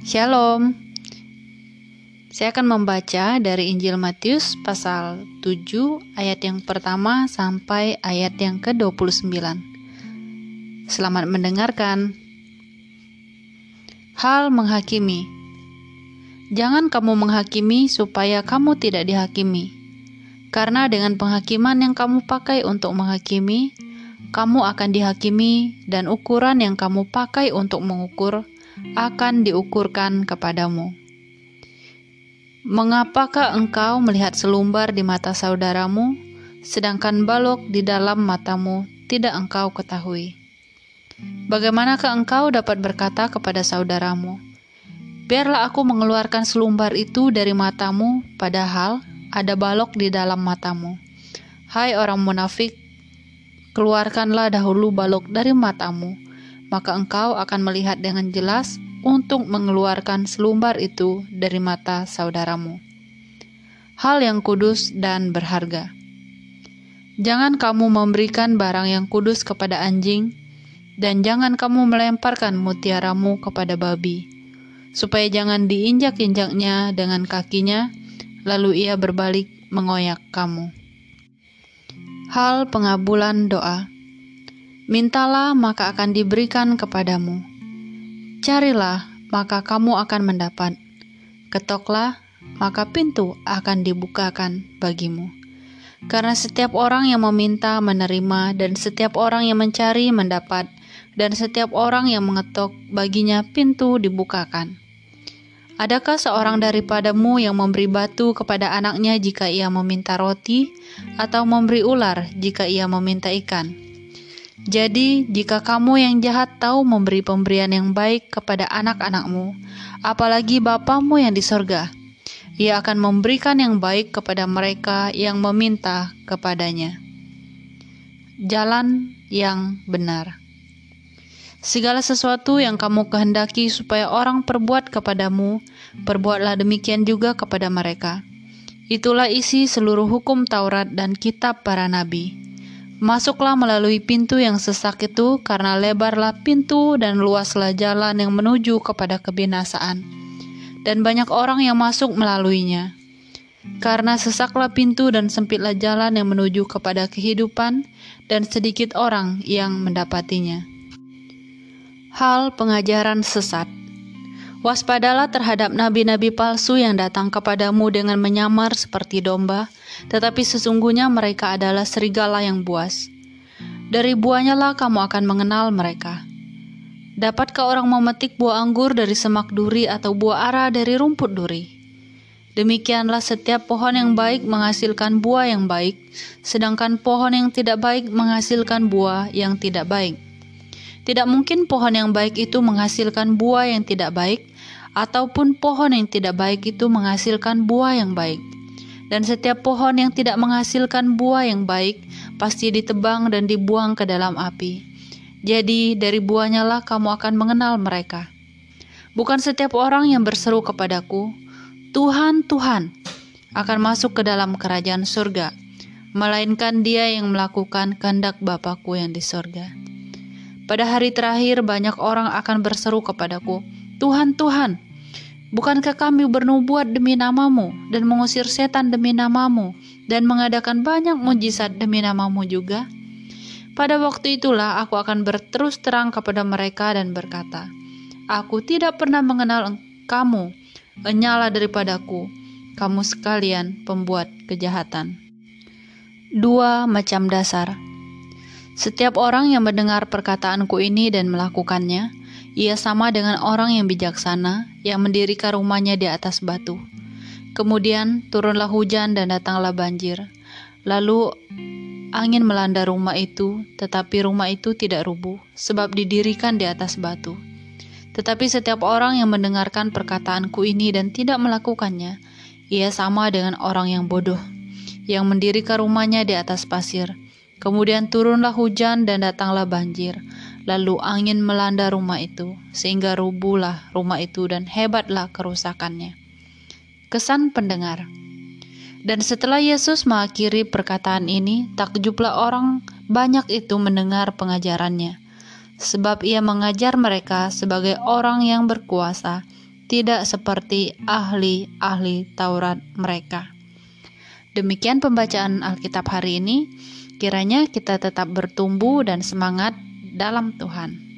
Shalom. Saya akan membaca dari Injil Matius pasal 7 ayat yang pertama sampai ayat yang ke-29. Selamat mendengarkan. Hal menghakimi. Jangan kamu menghakimi supaya kamu tidak dihakimi. Karena dengan penghakiman yang kamu pakai untuk menghakimi, kamu akan dihakimi dan ukuran yang kamu pakai untuk mengukur akan diukurkan kepadamu. Mengapakah engkau melihat selumbar di mata saudaramu, sedangkan balok di dalam matamu tidak engkau ketahui? Bagaimanakah engkau dapat berkata kepada saudaramu, "Biarlah aku mengeluarkan selumbar itu dari matamu," padahal ada balok di dalam matamu? Hai orang munafik, keluarkanlah dahulu balok dari matamu maka engkau akan melihat dengan jelas untuk mengeluarkan selumbar itu dari mata saudaramu. Hal yang kudus dan berharga. Jangan kamu memberikan barang yang kudus kepada anjing, dan jangan kamu melemparkan mutiaramu kepada babi, supaya jangan diinjak-injaknya dengan kakinya, lalu ia berbalik mengoyak kamu. Hal pengabulan doa. Mintalah, maka akan diberikan kepadamu. Carilah, maka kamu akan mendapat. Ketoklah, maka pintu akan dibukakan bagimu. Karena setiap orang yang meminta menerima, dan setiap orang yang mencari mendapat, dan setiap orang yang mengetok baginya pintu dibukakan. Adakah seorang daripadamu yang memberi batu kepada anaknya jika ia meminta roti, atau memberi ular jika ia meminta ikan? Jadi, jika kamu yang jahat tahu memberi pemberian yang baik kepada anak-anakmu, apalagi Bapamu yang di sorga, ia akan memberikan yang baik kepada mereka yang meminta kepadanya. Jalan yang benar. Segala sesuatu yang kamu kehendaki supaya orang perbuat kepadamu, perbuatlah demikian juga kepada mereka. Itulah isi seluruh hukum Taurat dan kitab para nabi. Masuklah melalui pintu yang sesak itu, karena lebarlah pintu dan luaslah jalan yang menuju kepada kebinasaan, dan banyak orang yang masuk melaluinya. Karena sesaklah pintu dan sempitlah jalan yang menuju kepada kehidupan, dan sedikit orang yang mendapatinya. Hal pengajaran sesat. Waspadalah terhadap nabi-nabi palsu yang datang kepadamu dengan menyamar seperti domba, tetapi sesungguhnya mereka adalah serigala yang buas. Dari buahnya lah kamu akan mengenal mereka. Dapatkah orang memetik buah anggur dari semak duri atau buah ara dari rumput duri? Demikianlah setiap pohon yang baik menghasilkan buah yang baik, sedangkan pohon yang tidak baik menghasilkan buah yang tidak baik. Tidak mungkin pohon yang baik itu menghasilkan buah yang tidak baik, ataupun pohon yang tidak baik itu menghasilkan buah yang baik. Dan setiap pohon yang tidak menghasilkan buah yang baik pasti ditebang dan dibuang ke dalam api. Jadi, dari buahnya lah kamu akan mengenal mereka. Bukan setiap orang yang berseru kepadaku, "Tuhan, Tuhan," akan masuk ke dalam kerajaan surga, melainkan dia yang melakukan kehendak Bapakku yang di surga. Pada hari terakhir banyak orang akan berseru kepadaku, Tuhan, Tuhan, bukankah kami bernubuat demi namamu dan mengusir setan demi namamu dan mengadakan banyak mujizat demi namamu juga? Pada waktu itulah aku akan berterus terang kepada mereka dan berkata, Aku tidak pernah mengenal kamu, enyala daripadaku, kamu sekalian pembuat kejahatan. Dua macam dasar. Setiap orang yang mendengar perkataanku ini dan melakukannya, ia sama dengan orang yang bijaksana yang mendirikan rumahnya di atas batu. Kemudian turunlah hujan dan datanglah banjir. Lalu angin melanda rumah itu, tetapi rumah itu tidak rubuh, sebab didirikan di atas batu. Tetapi setiap orang yang mendengarkan perkataanku ini dan tidak melakukannya, ia sama dengan orang yang bodoh, yang mendirikan rumahnya di atas pasir. Kemudian turunlah hujan dan datanglah banjir. Lalu angin melanda rumah itu, sehingga rubuhlah rumah itu dan hebatlah kerusakannya. Kesan pendengar Dan setelah Yesus mengakhiri perkataan ini, takjublah orang banyak itu mendengar pengajarannya. Sebab ia mengajar mereka sebagai orang yang berkuasa, tidak seperti ahli-ahli Taurat mereka. Demikian pembacaan Alkitab hari ini. Kiranya kita tetap bertumbuh dan semangat dalam Tuhan.